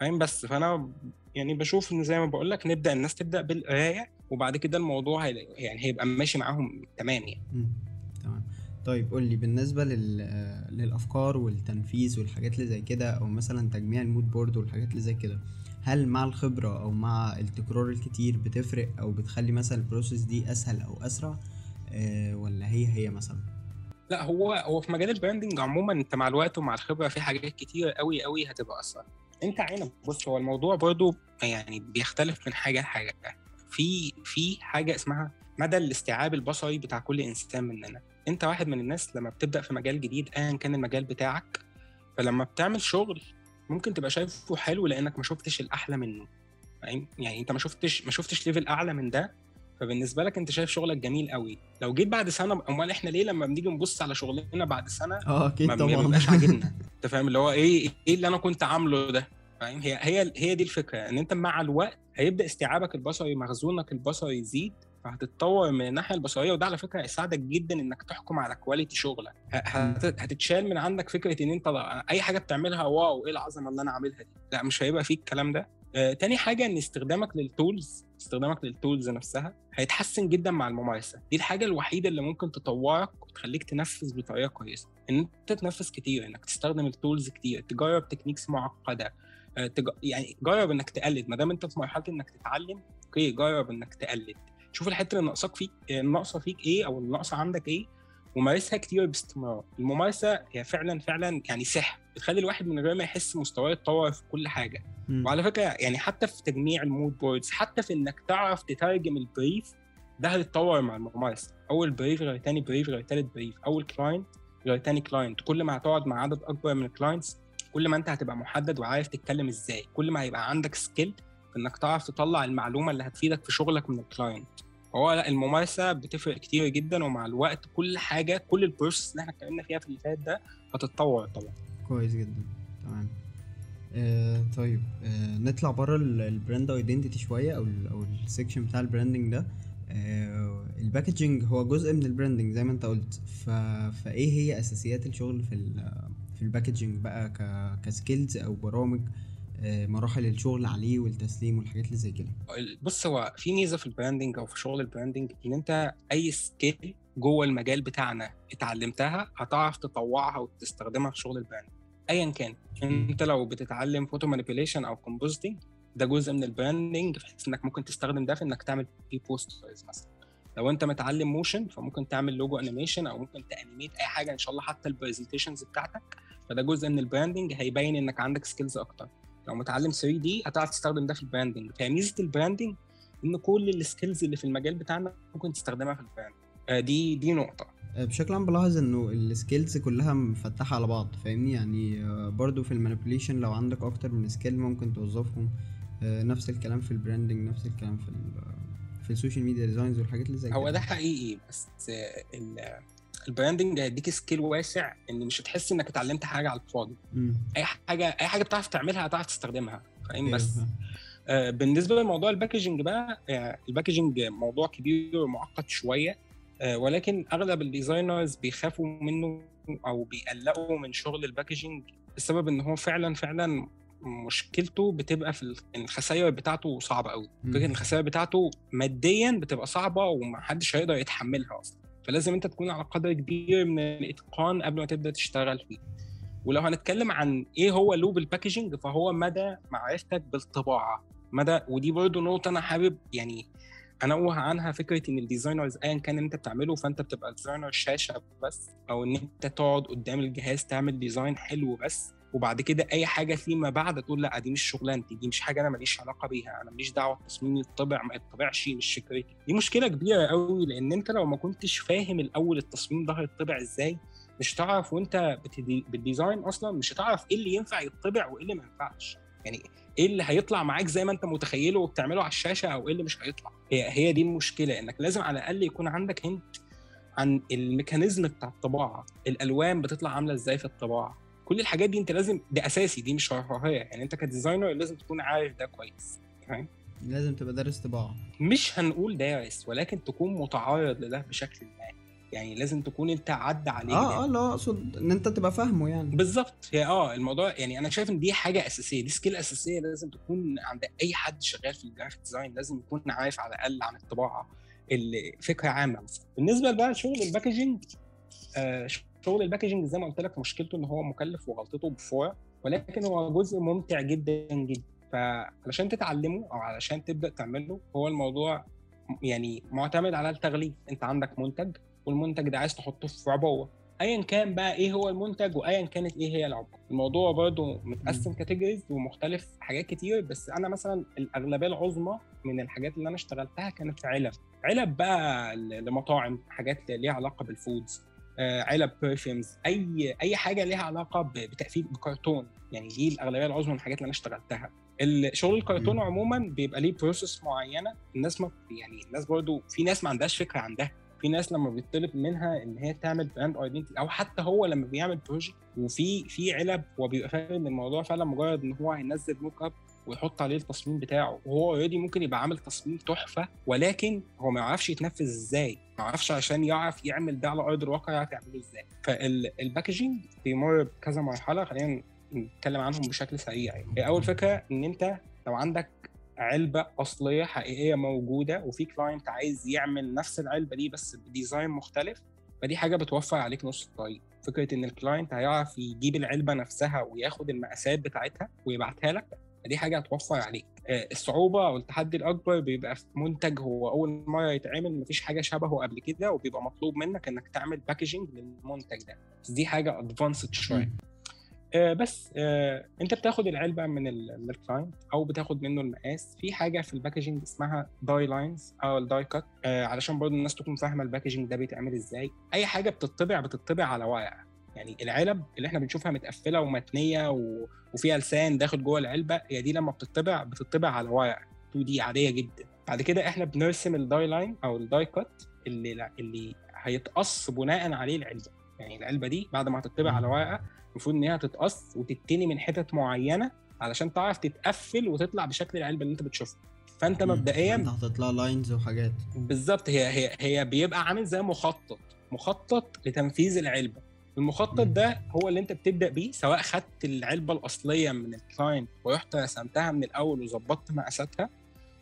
فاهم؟ بس فأنا يعني بشوف إن زي ما بقول لك نبدأ الناس تبدأ بالقراية وبعد كده الموضوع يعني هيبقى ماشي معاهم تمام يعني. تمام. طيب قول لي بالنسبة لل... للأفكار والتنفيذ والحاجات اللي زي كده أو مثلا تجميع ال mood board والحاجات اللي زي كده هل مع الخبرة أو مع التكرار الكتير بتفرق أو بتخلي مثلا ال process دي أسهل أو أسرع؟ آه ولا هي هي مثلا؟ لا هو هو في مجال ال branding عموما أنت مع الوقت ومع الخبرة في حاجات كتير قوي قوي هتبقى أسرع. أنت عينك بص هو الموضوع برضو يعني بيختلف من حاجة لحاجة. في في حاجة اسمها مدى الاستيعاب البصري بتاع كل إنسان مننا. أنت واحد من الناس لما بتبدأ في مجال جديد ايا كان المجال بتاعك فلما بتعمل شغل ممكن تبقى شايفه حلو لأنك ما شفتش الأحلى منه. فاهم؟ يعني أنت ما شفتش ما شفتش level أعلى من ده. فبالنسبة لك أنت شايف شغلك جميل قوي لو جيت بعد سنة أمال إحنا ليه لما بنيجي نبص على شغلنا بعد سنة آه أكيد ما ما طبعا. بيبقاش عاجبنا؟ (laughs) أنت فاهم؟ اللي هو إيه إيه اللي أنا كنت عامله ده؟ فاهم؟ هي هي هي دي الفكرة إن أنت مع الوقت هيبدأ استيعابك البصري مخزونك البصري يزيد فهتتطور من الناحية البصرية وده على فكرة هيساعدك جدا إنك تحكم على quality شغلك. هتتشال من عندك فكرة إن أنت أي حاجة بتعملها wow إيه العظمة اللي أنا عاملها دي؟ لا مش هيبقى فيه الكلام ده. آه، تاني حاجة إن استخدامك لل tools استخدامك لل tools نفسها هيتحسن جدا مع الممارسة. دي الحاجة الوحيدة اللي ممكن تطورك وتخليك تنفذ بطريقة كويسة. إن أنت تنفذ كتير إنك تستخدم ال tools كتير تجرب techniques معقدة آه، تج... يعني جرب إنك تقلد. ما دام أنت في مرحلة إنك تتعلم okay جرب إنك تقلد. شوف الحتة اللي ناقصاك فيك آه، ناقصة فيك إيه أو اللي ناقصة عندك إيه ومارسها كتير باستمرار. الممارسة هي فعلا فعلا يعني سحر. بتخلي الواحد من غير ما يحس مستواه يتطور في كل حاجة. مم. وعلى فكرة يعني حتى في تجميع ال mood boards حتى في إنك تعرف تترجم ال brief ده هيتطور مع الممارسه أول brief غير تاني brief غير تالت brief أول client غير تاني client كل ما هتقعد مع عدد أكبر من ال clients كل ما أنت هتبقى محدد وعارف تتكلم إزاي. كل ما هيبقى عندك skill في إنك تعرف تطلع المعلومة اللي هتفيدك في شغلك من ال client هو لا الممارسة بتفرق كتير جدا ومع الوقت كل حاجة كل ال process اللي إحنا اتكلمنا فيها في اللي فات ده هتتطور طبعا. كويس جدا. تمام. آه طيب. آه نطلع بره ال brand identity شوية أو ال أو ال section بتاع ال branding ده. آه ال packaging هو جزء من ال branding زي ما أنت قلت. ف... فإيه هي أساسيات الشغل في ال في ال packaging بقى ك... ك skills أو برامج آه مراحل الشغل عليه والتسليم والحاجات اللي زي كده؟ بص هو في ميزة في ال branding أو في شغل ال branding إن أنت أي skill جوه المجال بتاعنا اتعلمتها هتعرف تطوعها وتستخدمها في شغل ال branding ايا كان. أنت لو بتتعلم photo manipulation أو compositing ده جزء من ال branding بحيث إنك ممكن تستخدم ده في إنك تعمل بي posters مثلا. لو أنت متعلم motion فممكن تعمل logo animation أو ممكن ت animate أي حاجة إن شاء الله حتى ال presentations بتاعتك. فده جزء من ال branding هيبين إنك عندك skills أكتر. لو متعلم 3D هتعرف تستخدم ده في ال branding فميزه ال branding إن كل ال skills اللي في المجال بتاعنا ممكن تستخدمها في ال brand آه، دي دي نقطة. بشكل عام بلاحظ إنه ال skills كلها مفتحة على بعض فاهمني؟ يعني آه، برضو في ال manipulation لو عندك أكتر من skill ممكن توظفهم. آه، نفس الكلام في ال branding نفس الكلام في ال- في ال social media designs والحاجات اللي زي كده. هو ده حقيقي بس آه، ال- ال branding هيديك skill واسع إن مش هتحس إنك اتعلمت حاجة على الفاضي. أي حاجة أي حاجة بتعرف تعملها هتعرف تستخدمها فاهم؟ بس آه بالنسبة لموضوع ال packaging بقى آه ال packaging موضوع كبير ومعقد شوية. آه ولكن أغلب ال designers بيخافوا منه أو بيقلقوا من شغل ال packaging بسبب إن هو فعلا فعلا مشكلته بتبقى في الخسائر بتاعته صعبة قوي فكرة الخسائر بتاعته ماديا بتبقى صعبة ومحدش هيقدر يتحملها أصلا. فلازم أنت تكون على قدر كبير من الإتقان قبل ما تبدأ تشتغل فيه. ولو هنتكلم عن إيه هو لب ال packaging فهو مدى معرفتك بالطباعة. مدى ودي برضه نقطة أنا حابب يعني انوه عنها فكرة إن ال designers ايا كان أنت بتعمله فأنت بتبقى designer شاشة بس أو إن أنت تقعد قدام الجهاز تعمل design حلو بس وبعد كده أي حاجة فيما بعد تقول لأ دي مش شغلانتي دي مش حاجة أنا ماليش علاقة بيها أنا ماليش دعوة التصميم يطبع ما يطبعش مش فكرتي دي مشكلة كبيرة قوي لأن أنت لو ما كنتش فاهم الأول التصميم ده هيطبع إزاي مش هتعرف وأنت بت design أصلا مش هتعرف إيه اللي ينفع يطبع وإيه اللي ما ينفعش. يعني إيه اللي هيطلع معاك زي ما أنت متخيله وبتعمله على الشاشة أو إيه اللي مش هيطلع؟ هي هي دي المشكلة إنك لازم على الأقل يكون عندك hint عن ال mechanism بتاع الطباعة الألوان بتطلع عاملة إزاي في الطباعة. كل الحاجات دي أنت لازم ده أساسي دي مش رفاهيه يعني أنت ك designer لازم تكون عارف ده كويس فاهم لازم تبقى دارس طباعة. مش هنقول دارس ولكن تكون متعرض لده بشكل ما. يعني لازم تكون انت عدى عليك آه آه لا أقصد إن أنت تبقى فاهمه يعني. بالظبط. هي آه الموضوع يعني أنا شايف إن دي حاجة أساسية دي skill أساسية لازم تكون عند أي حد شغال في ال graphic design لازم يكون عارف على الأقل عن الطباعة اللي فكرة عامة. بالنسبة بقى لشغل ال packaging آه شغل ال packaging زي ما قلت لك مشكلته إن هو مكلف وغلطته بفوره ولكن هو جزء ممتع جدا جدا. فعلشان تتعلمه أو علشان تبدأ تعمله هو الموضوع يعني معتمد على التغليف. أنت عندك منتج والمنتج ده عايز تحطه في عبوه ايا كان بقى إيه هو المنتج وايا كانت إيه هي العبوه الموضوع برضه متقسم categories ومختلف حاجات كتير بس أنا مثلا الأغلبية العظمى من الحاجات اللي أنا اشتغلتها كانت في علب. علب بقى لمطاعم حاجات ليها علاقة بال foods علب perfumes أي أي حاجة ليها علاقة بتقفيل بكرتون. يعني دي الأغلبية العظمى من الحاجات اللي أنا اشتغلتها. الشغل الكرتون عموما بيبقى ليه process معينة. الناس ما يعني الناس برضو في ناس ما عندهاش فكرة عندها في ناس لما بيطلب منها إن هي تعمل brand identity أو حتى هو لما بيعمل project وفي في علب هو بيبقى فاهم إن الموضوع فعلا مجرد إن هو هينزل mock up ويحط عليه التصميم بتاعه وهو already ممكن يبقى عامل تصميم تحفة ولكن هو ما يعرفش يتنفذ إزاي ما يعرفش عشان يعرف يعمل ده على أرض الواقع يعرف يعمله إزاي. فال packaging بيمر بكذا مرحلة خلينا نتكلم عنهم بشكل سريع يعني. أول فكرة إن أنت لو عندك علبة أصلية حقيقية موجودة وفي client عايز يعمل نفس العلبة دي بس ب design مختلف فدي حاجة بتوفر عليك نص الطريق. فكرة إن ال client هيعرف يجيب العلبة نفسها وياخد المقاسات بتاعتها ويبعتها لك دي حاجة هتوفر عليك. الصعوبة أو التحدي الأكبر بيبقى في منتج هو أول مرة يتعمل مفيش حاجة شبهه قبل كده وبيبقى مطلوب منك إنك تعمل packaging للمنتج ده. دي حاجة advanced شوية. آه بس آه انت بتاخد العلبة من ال client أو بتاخد منه المقاس. في حاجة في ال packaging اسمها die lines أو ال die cut آه علشان برضه الناس تكون فاهمة ال packaging ده بيتعمل إزاي. أي حاجة بتطبع بتطبع على ورقه يعني العلب اللي إحنا بنشوفها متقفلة ومتنية و... وفيها لسان داخل جوه العلبة هي دي لما بتطبع بتطبع على ورقه 2D عادية جدا. بعد كده إحنا بنرسم ال die line أو ال die cut اللي اللي هيتقص بناء عليه العلبة. يعني العلبة دي بعد ما هتطبع على ورقه المفروض إن هي تتقص وتتني من حتت معينة علشان تعرف تتقفل وتطلع بشكل العلبة اللي أنت بتشوفها. فأنت مبدئيا انت هتطلع lines وحاجات. بالظبط هي هي هي بيبقى عامل زي مخطط مخطط لتنفيذ العلبة. المخطط ده هو اللي أنت بتبدأ بيه سواء خدت العلبة الأصلية من ال client ورحت رسمتها من الأول وظبطت مقاساتها.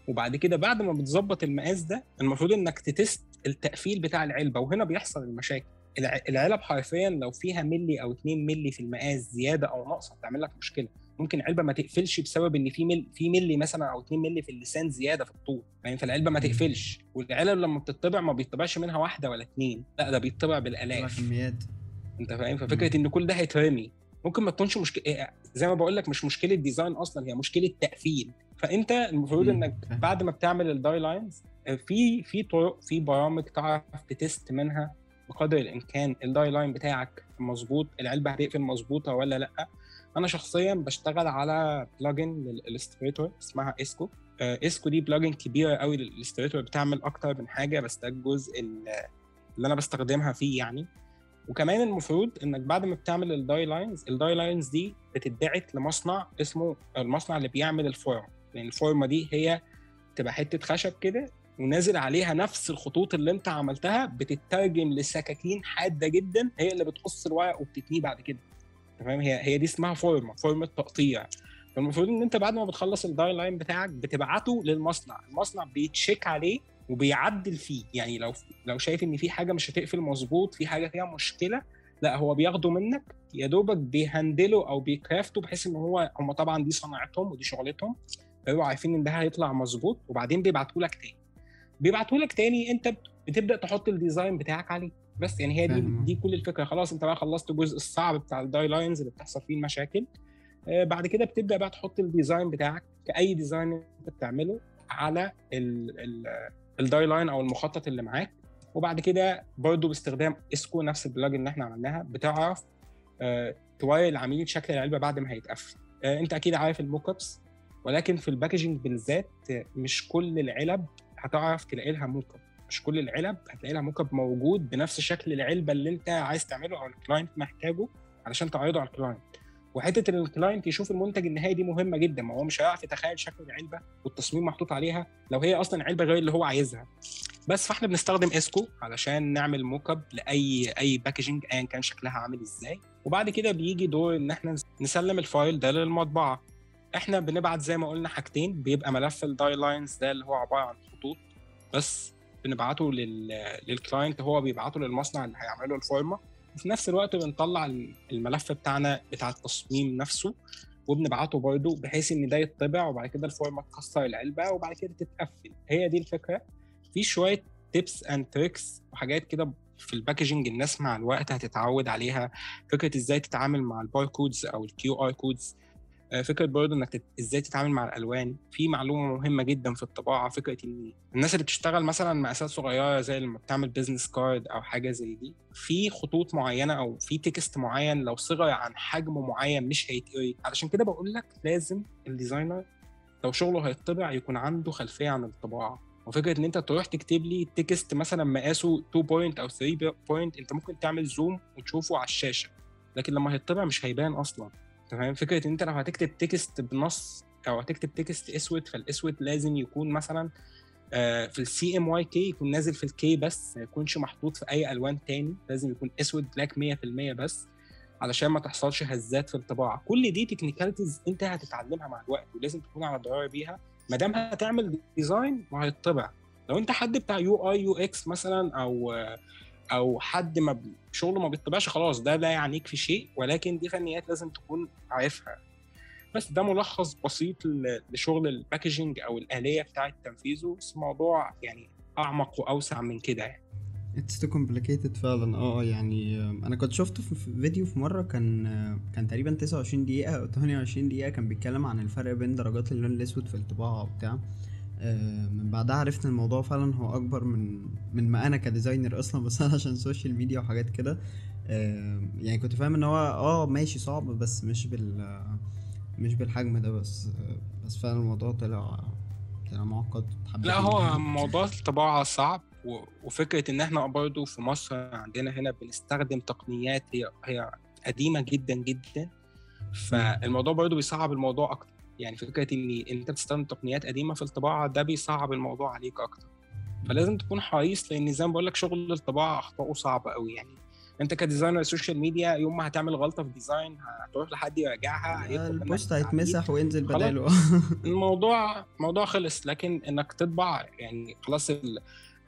وبعد كده بعد ما بتظبط المقاس ده المفروض إنك ت test التقفيل بتاع العلبة وهنا بيحصل المشاكل. العلب حرفيا لو فيها ملي أو 2 ملي في المقاس زيادة أو ناقصة بتعمل لك مشكلة. ممكن علبه ما تقفلش بسبب إن في مل في ملي مثلا أو 2 ملي في اللسان زيادة في الطول. يعني فالعلبة ما تقفلش. والعلب لما بتطبع ما بيطبعش منها واحدة ولا اثنين لا ده بيطبع بالآلاف. كميات أنت فاهم؟ ففكرة إن كل ده هيترمي. ممكن ما تكونش مشكله زي ما بقول لك مش مشكلة design أصلا هي مشكلة تقفيل. فأنت المفروض إنك بعد ما بتعمل ال die lines في في طرق في برامج تعرف ت test منها. بقدر الإمكان ال die line بتاعك مظبوط العلبة هتقفل مظبوطة ولا لأ. أنا شخصيا بشتغل على plugin لل Illustrator اسمها Esko Esko دي plugin كبيرة قوي لل Illustrator بتعمل أكتر من حاجة بس ده الجزء اللي أنا بستخدمها فيه يعني. وكمان المفروض إنك بعد ما بتعمل ال die lines ال die lines دي بتتبعت لمصنع اسمه المصنع اللي بيعمل الفورم لأن الفورمة دي هي تبقى حتة خشب كده ونازل عليها نفس الخطوط اللي انت عملتها بتترجم لسكاكين حادة جدا هي اللي بتقص الورق وبتتنيه بعد كده. تمام؟ هي هي دي اسمها فورمه فورمه تقطيع. فالمفروض إن انت بعد ما بتخلص ال die line بتاعك بتبعته للمصنع. المصنع بي check عليه وبيعدل فيه. يعني لو لو شايف إن في حاجة مش هتقفل مظبوط في حاجة فيها مشكلة لا هو بياخده منك. يا دوبك بي handle ه أو بي craft ه بحيث إن هو هم طبعا دي صناعتهم ودي شغلتهم فيبقوا عارفين إن ده هيطلع مظبوط وبعدين بيبعتوا لك تاني. بيبعتوا لك تاني انت بتبدأ تحط ال design بتاعك عليه. بس يعني هي دي. دي كل الفكرة. خلاص انت بقى خلصت الجزء الصعب بتاع ال die lines اللي بتحصل فيه المشاكل. آه، بعد كده بتبدأ بقى تحط ال design بتاعك كأي design انت بتعمله على ال- ال- ال die line أو المخطط اللي معاك. وبعد كده برضو باستخدام Esko نفس ال plug in اللي إحنا عملناها بتعرف آه، توري العميل شكل العلبة بعد ما هيتقفل. آه، انت أكيد عارف ال mock ups ولكن في ال packaging بالذات مش كل العلب هتعرف تلاقي لها mock up مش كل العلب هتلاقي لها mock up موجود بنفس شكل العلبة اللي انت عايز تعمله أو ال client محتاجه علشان تعرضه على ال client. وحتة ان ال client يشوف المنتج النهائي دي مهمة جدا ما هو مش هيعرف يتخيل شكل العلبة والتصميم محطوط عليها لو هي أصلا علبة غير اللي هو عايزها. بس فاحنا بنستخدم Esko علشان نعمل mock up لأي أي packaging ايا كان شكلها عامل إزاي. وبعد كده بيجي دور إن إحنا نسلم ال file ده للمطبعة. إحنا بنبعت زي ما قلنا حاجتين بيبقى ملف ال die lines ده اللي هو عبارة عن خطوط بس بنبعته لل... لل client هو بيبعته للمصنع اللي هيعمله الفورمة وفي نفس الوقت بنطلع الملف بتاعنا بتاع التصميم نفسه وبنبعته برضه بحيث إن ده يطبع وبعد كده الفورمة تكسر العلبة وبعد كده تتقفل. هي دي الفكرة. في شوية tips and tricks وحاجات كده في ال packaging الناس مع الوقت هتتعود عليها. فكرة إزاي تتعامل مع ال barcodes أو ال QR codes فكرة برضه إنك. إزاي تتعامل مع الألوان. في معلومة مهمة جدا في الطباعة فكرة إن الناس اللي بتشتغل مثلا مقاسات صغيرة زي لما بتعمل business card أو حاجة زي دي في خطوط معينة أو في text معين لو صغر عن حجم معين مش هيتقري. علشان كده بقول لك لازم ال designer لو شغله هيطبع يكون عنده خلفية عن الطباعة. وفكرة إن أنت تروح تكتب لي text مثلا مقاسه 2 point أو 3 point أنت ممكن تعمل zoom وتشوفه على الشاشة. لكن لما هيطبع مش هيبان أصلا. تمام؟ فكرة إن أنت لو هتكتب text بنص أو هتكتب text أسود فالأسود لازم يكون مثلا آه، في ال CMYK يكون نازل في ال K بس ما يكونش محطوط في أي ألوان تاني لازم يكون أسود black 100% بس علشان ما تحصلش هزات في الطباعة. كل دي technicalities أنت هتتعلمها مع الوقت ولازم تكون على دراية بيها. ما دام هتعمل design وهيطبع لو أنت حد بتاع UI UX مثلا أو أو حد ما شغله ما بيطبعش خلاص ده لا يعنيك في شيء ولكن دي فنيات لازم تكون عارفها. بس ده ملخص بسيط لشغل ال packaging أو الآلية بتاعة تنفيذه. بس الموضوع يعني أعمق وأوسع من كده يعني. It's too complicated فعلا. آه يعني آه، أنا كنت شفته في في فيديو في مرة كان آه، كان تقريبا 29 دقيقة أو 28 دقيقة كان بيتكلم عن الفرق بين درجات اللون الأسود في الطباعة وبتاع. من بعدها عرفت إن الموضوع فعلا هو أكبر من من ما أنا ك designer (laughs) أصلا بس أنا عشان social media وحاجات كده. آه، يعني كنت فاهم إن هو آه ماشي صعب بس مش بال مش بالحجم ده بس آه، بس فعلا الموضوع طلع طلع معقد. لا هو. موضوع الطباعة صعب وفكرة إن إحنا برضه في مصر عندنا هنا بنستخدم تقنيات هي هي قديمة جدا جدا. فالموضوع برضه بيصعب الموضوع أكتر. يعني فكرة إن أنت بتستخدم تقنيات قديمة في الطباعة ده بيصعب الموضوع عليك أكتر فلازم تكون حريص لأن زي ما بقول لك شغل الطباعة اخطائه صعبة قوي يعني أنت ك designer social media يوم ما هتعمل غلطة في design هتروح لحد يراجعها ال post. هيتمسح وينزل. بداله (laughs) الموضوع موضوع خلص لكن إنك تطبع يعني خلاص ال...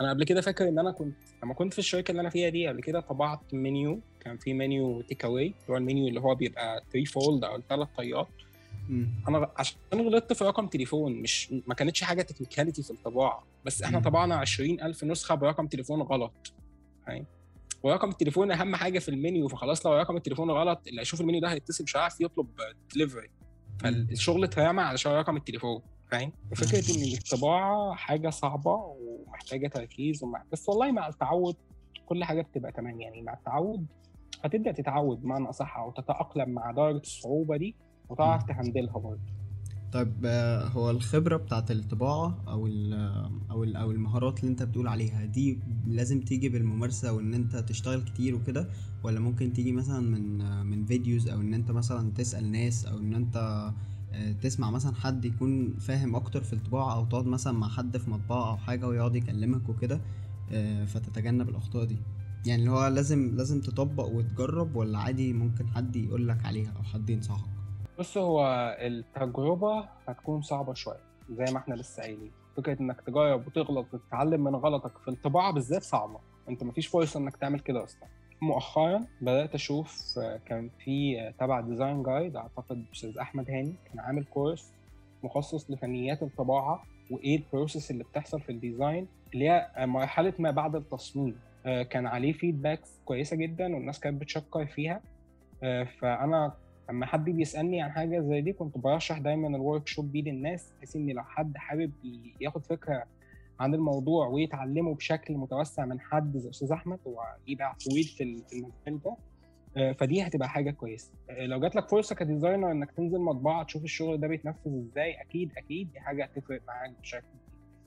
أنا قبل كده فاكر إن أنا كنت لما كنت في الشركة اللي أنا فيها دي قبل كده طبعت منيو كان في menu take away اللي هو المنيو اللي هو بيبقى 3 fold أو ثلاث طيات مم. أنا عشان غلطت في رقم تليفون مش ما كانتش حاجة technicality في الطباعة بس إحنا مم. طبعنا 20000 نسخة برقم تليفون غلط فاهم؟ ورقم التليفون أهم حاجة في المنيو فخلاص لو رقم التليفون غلط اللي هيشوف المنيو ده هيتصل مش هيعرف يطلب دليفري فالشغل اترمى علشان رقم التليفون فاهم؟ وفكرة إن الطباعة حاجة صعبة ومحتاجة تركيز ومع... بس والله مع التعود كل حاجة بتبقى تمام يعني مع التعود هتبدأ تتعود بمعنى أصح أو تتأقلم مع درجة الصعوبة دي. وتعرف تهندلها برضه. طيب آه، هو الخبرة بتاعت الطباعة أو ال أو ال أو المهارات اللي أنت بتقول عليها دي لازم تيجي بالممارسة وإن أنت تشتغل كتير وكده ولا ممكن تيجي مثلا من من فيديوز أو إن أنت مثلا تسأل ناس أو إن أنت آه، تسمع مثلا حد يكون فاهم أكتر في الطباعة أو تقعد مثلا مع حد في مطبعة أو حاجة ويقعد يكلمك وكده آه، فتتجنب الأخطاء دي. يعني اللي هو لازم لازم تطبق وتجرب ولا عادي ممكن حد يقولك عليها أو حد ينصحك؟ بص هو التجربة هتكون صعبة شوية زي ما إحنا لسه قايلين. فكرة إنك تجرب وتغلط وتتعلم من غلطك في الطباعة بالذات صعبة. أنت مفيش فرصة إنك تعمل كده أصلا. مؤخرا بدأت أشوف آه، كان في آه، تبع Design Guide أعتقد أستاذ أحمد هاني كان عامل course مخصص لفنيات الطباعة وإيه ال process اللي بتحصل في ال design اللي هي مرحلة ما بعد التصميم. آه، كان عليه feedbacks كويسة جدا والناس كانت بتشكر فيها. فأنا لما حد بيسالني عن حاجة زي دي كنت برشح دايما ال workshop دي للناس بحيث إن لو حد حابب ياخد فكرة عن الموضوع ويتعلمه بشكل متوسع من حد زي أستاذ أحمد هو باع طويل في ال- في المجال ده آه، فدي هتبقى حاجة كويسة. آه، لو جات لك فرصة ك designer إنك تنزل مطبعة تشوف الشغل ده بيتنفذ إزاي أكيد أكيد دي حاجة هتفرق معاك بشكل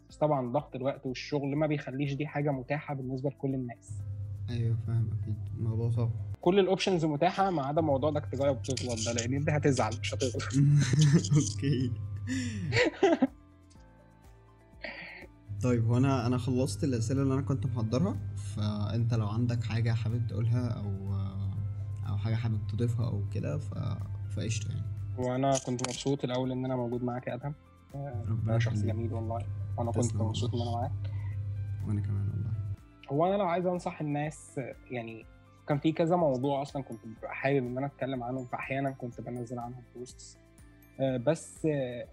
بس طبعا ضغط الوقت والشغل ما بيخليش دي حاجة متاحة بالنسبة لكل الناس. أيوه فاهم أكيد. الموضوع صعب. كل ال options متاحة ما عدا موضوع إنك تجرب وتغلط ده لأن أنت هتزعل مش هتغلط (laughs) okay. (laughs) طيب هو أنا أنا خلصت الأسئلة اللي أنا كنت محضرها فأنت لو عندك حاجة حابب تقولها أو أو حاجة حابب تضيفها أو كده ف فقشطة يعني. وأنا كنت مبسوط الأول إن أنا موجود معاك يا أدهم. ربنا شخص. جميل والله وأنا كنت مبسوط إن. أنا معاك. وأنا كمان والله. هو أنا لو عايز أنصح الناس يعني كان في كذا موضوع أصلا كنت ببقى حابب إن أنا أتكلم عنهم فاحيانا كنت بنزل عنهم posts بس آه،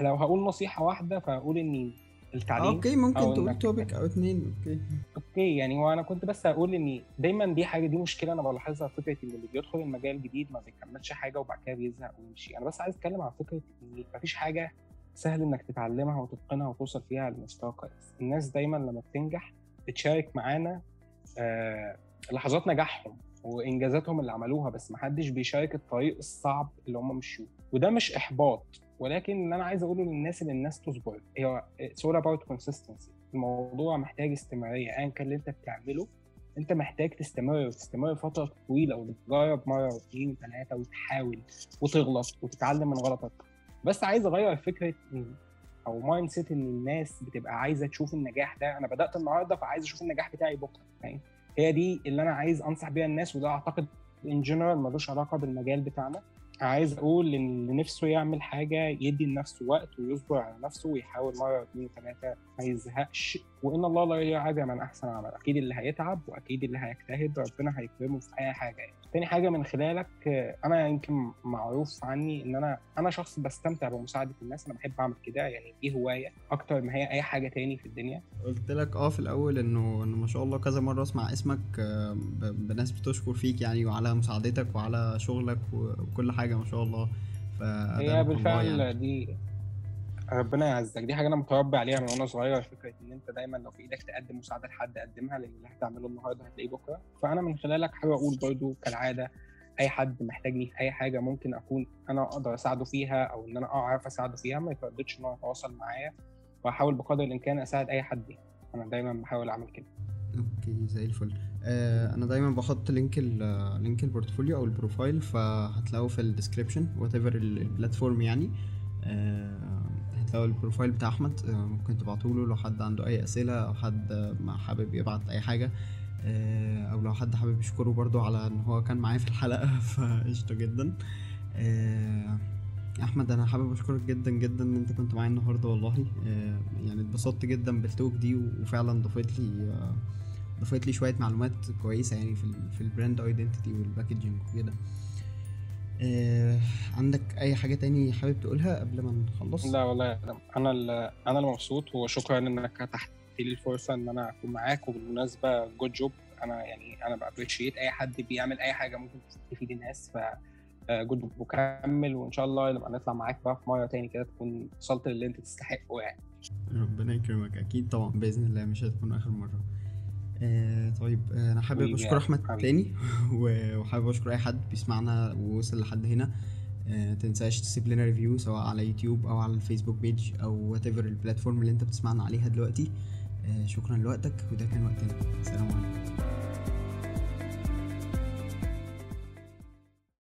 لو هقول نصيحة واحدة فهقول إن التعليم okay ممكن أو تقول topic أو اتنين okay. okay يعني هو أنا كنت بس هقول إن دايما دي حاجة دي مشكلة أنا بلاحظها فكرة إن اللي بيدخل المجال جديد ما بيكملش حاجة وبعد كده بيزهق ويمشي. أنا بس عايز أتكلم عن فكرة إن مفيش حاجة سهل إنك تتعلمها وتتقنها وتوصل فيها لمستوى كويس. الناس دايما لما بتنجح بتشارك معانا آه لحظات نجاحهم وإنجازاتهم اللي عملوها بس محدش بيشارك الطريق الصعب اللي هم مشوه. وده مش إحباط ولكن اللي أنا عايز أقوله للناس ان الناس تصبر هي it's all about consistency. الموضوع محتاج استمرارية ايا كان اللي أنت بتعمله أنت محتاج تستمر وتستمر فترة طويلة وتجرب مرة واثنين وثلاثه وتحاول وتغلط وتتعلم من غلطك. بس عايز أغير فكرة أو mindset إن الناس بتبقى عايزة تشوف النجاح ده. أنا بدأت النهارده فعايز أشوف النجاح بتاعي بكرة فاهم؟ هي دي اللي أنا عايز أنصح بيها الناس وده أعتقد ان جنرال ملوش علاقة بالمجال بتاعنا. عايز أقول إن اللي نفسه يعمل حاجة يدي لنفسه وقت ويصبر على نفسه ويحاول مرة واثنين وثلاثه ما يزهقش. وإن الله لا يضيع أجر من أحسن عمل أكيد اللي هيتعب وأكيد اللي هيجتهد ربنا هيكرمه في أي حاجة يعني. تاني حاجة من خلالك أنا يمكن معروف عني إن أنا أنا شخص بستمتع بمساعدة الناس أنا بحب أعمل كده يعني دي هواية أكتر ما هي أي حاجة تاني في الدنيا قلت لك آه في الأول إنه إنه ما شاء الله كذا مرة أسمع اسمك آه، بناس بتشكر فيك يعني وعلى مساعدتك وعلى شغلك وكل حاجة ما شاء الله هي بالفعل يعني. دي ربنا يعزك. دي حاجة أنا متربي عليها من وأنا صغير فكرة إن أنت دايما لو في إيدك تقدم مساعدة لحد قدمها لأن اللي هتعمله النهارده هتلاقيه بكرة. فأنا من خلالك حابب أقول برضو كالعادة أي حد محتاجني في أي حاجة ممكن أكون أنا أقدر أساعده فيها أو إن أنا أعرف أساعده فيها ما يترددش إن هو يتواصل معايا. وأحاول بقدر الإمكان أساعد أي حد. أنا دايما بحاول أعمل كده. okay زي الفل. آه أنا دايما بحط link link ال portfolio أو ال profile فهتلاقوا في ال description whatever ال platform يعني. آه هتلاقوا ال profile بتاع أحمد آه ممكن تبعتوا له لو حد عنده أي أسئلة أو حد ما حابب يبعت أي حاجة آه أو لو حد حابب يشكره برضو على إن هو كان معايا في الحلقة (laughs) فقشطة جدا. آه أحمد أنا حابب أشكرك جدا جدا إن أنت كنت معايا النهارده والله. يعني اتبسطت جدا بال talk دي وفعلا ضفت لي ضفت لي شوية معلومات كويسة يعني في ال في ال brand identity وال packaging وكده. آه عندك أي حاجة تاني حابب تقولها قبل ما نخلص؟ لا والله يا أنا اللي أنا اللي مبسوط وشكرا إنك اتحت لي الفرصة إن أنا أكون معاك. وبالمناسبة good job أنا يعني أنا ب appreciate أي حد بيعمل أي حاجة ممكن تفيد الناس ف good job وكمل وإن شاء الله نبقى نطلع معاك بقى في مرة تاني كده تكون وصلت للي أنت تستحقه يعني. ربنا يكرمك أكيد طبعا بإذن الله مش هتكون آخر مرة. آه طيب آه أنا حابب أشكر يا أحمد. تاني. (laughs) و- وحابب أشكر أي حد بيسمعنا ووصل لحد هنا. آه، تنساش تسيب لنا review سواء على يوتيوب أو على ال Facebook page أو whatever ال platform اللي أنت بتسمعنا عليها دلوقتي. شكرا لوقتك وده كان وقتنا. سلام عليكم.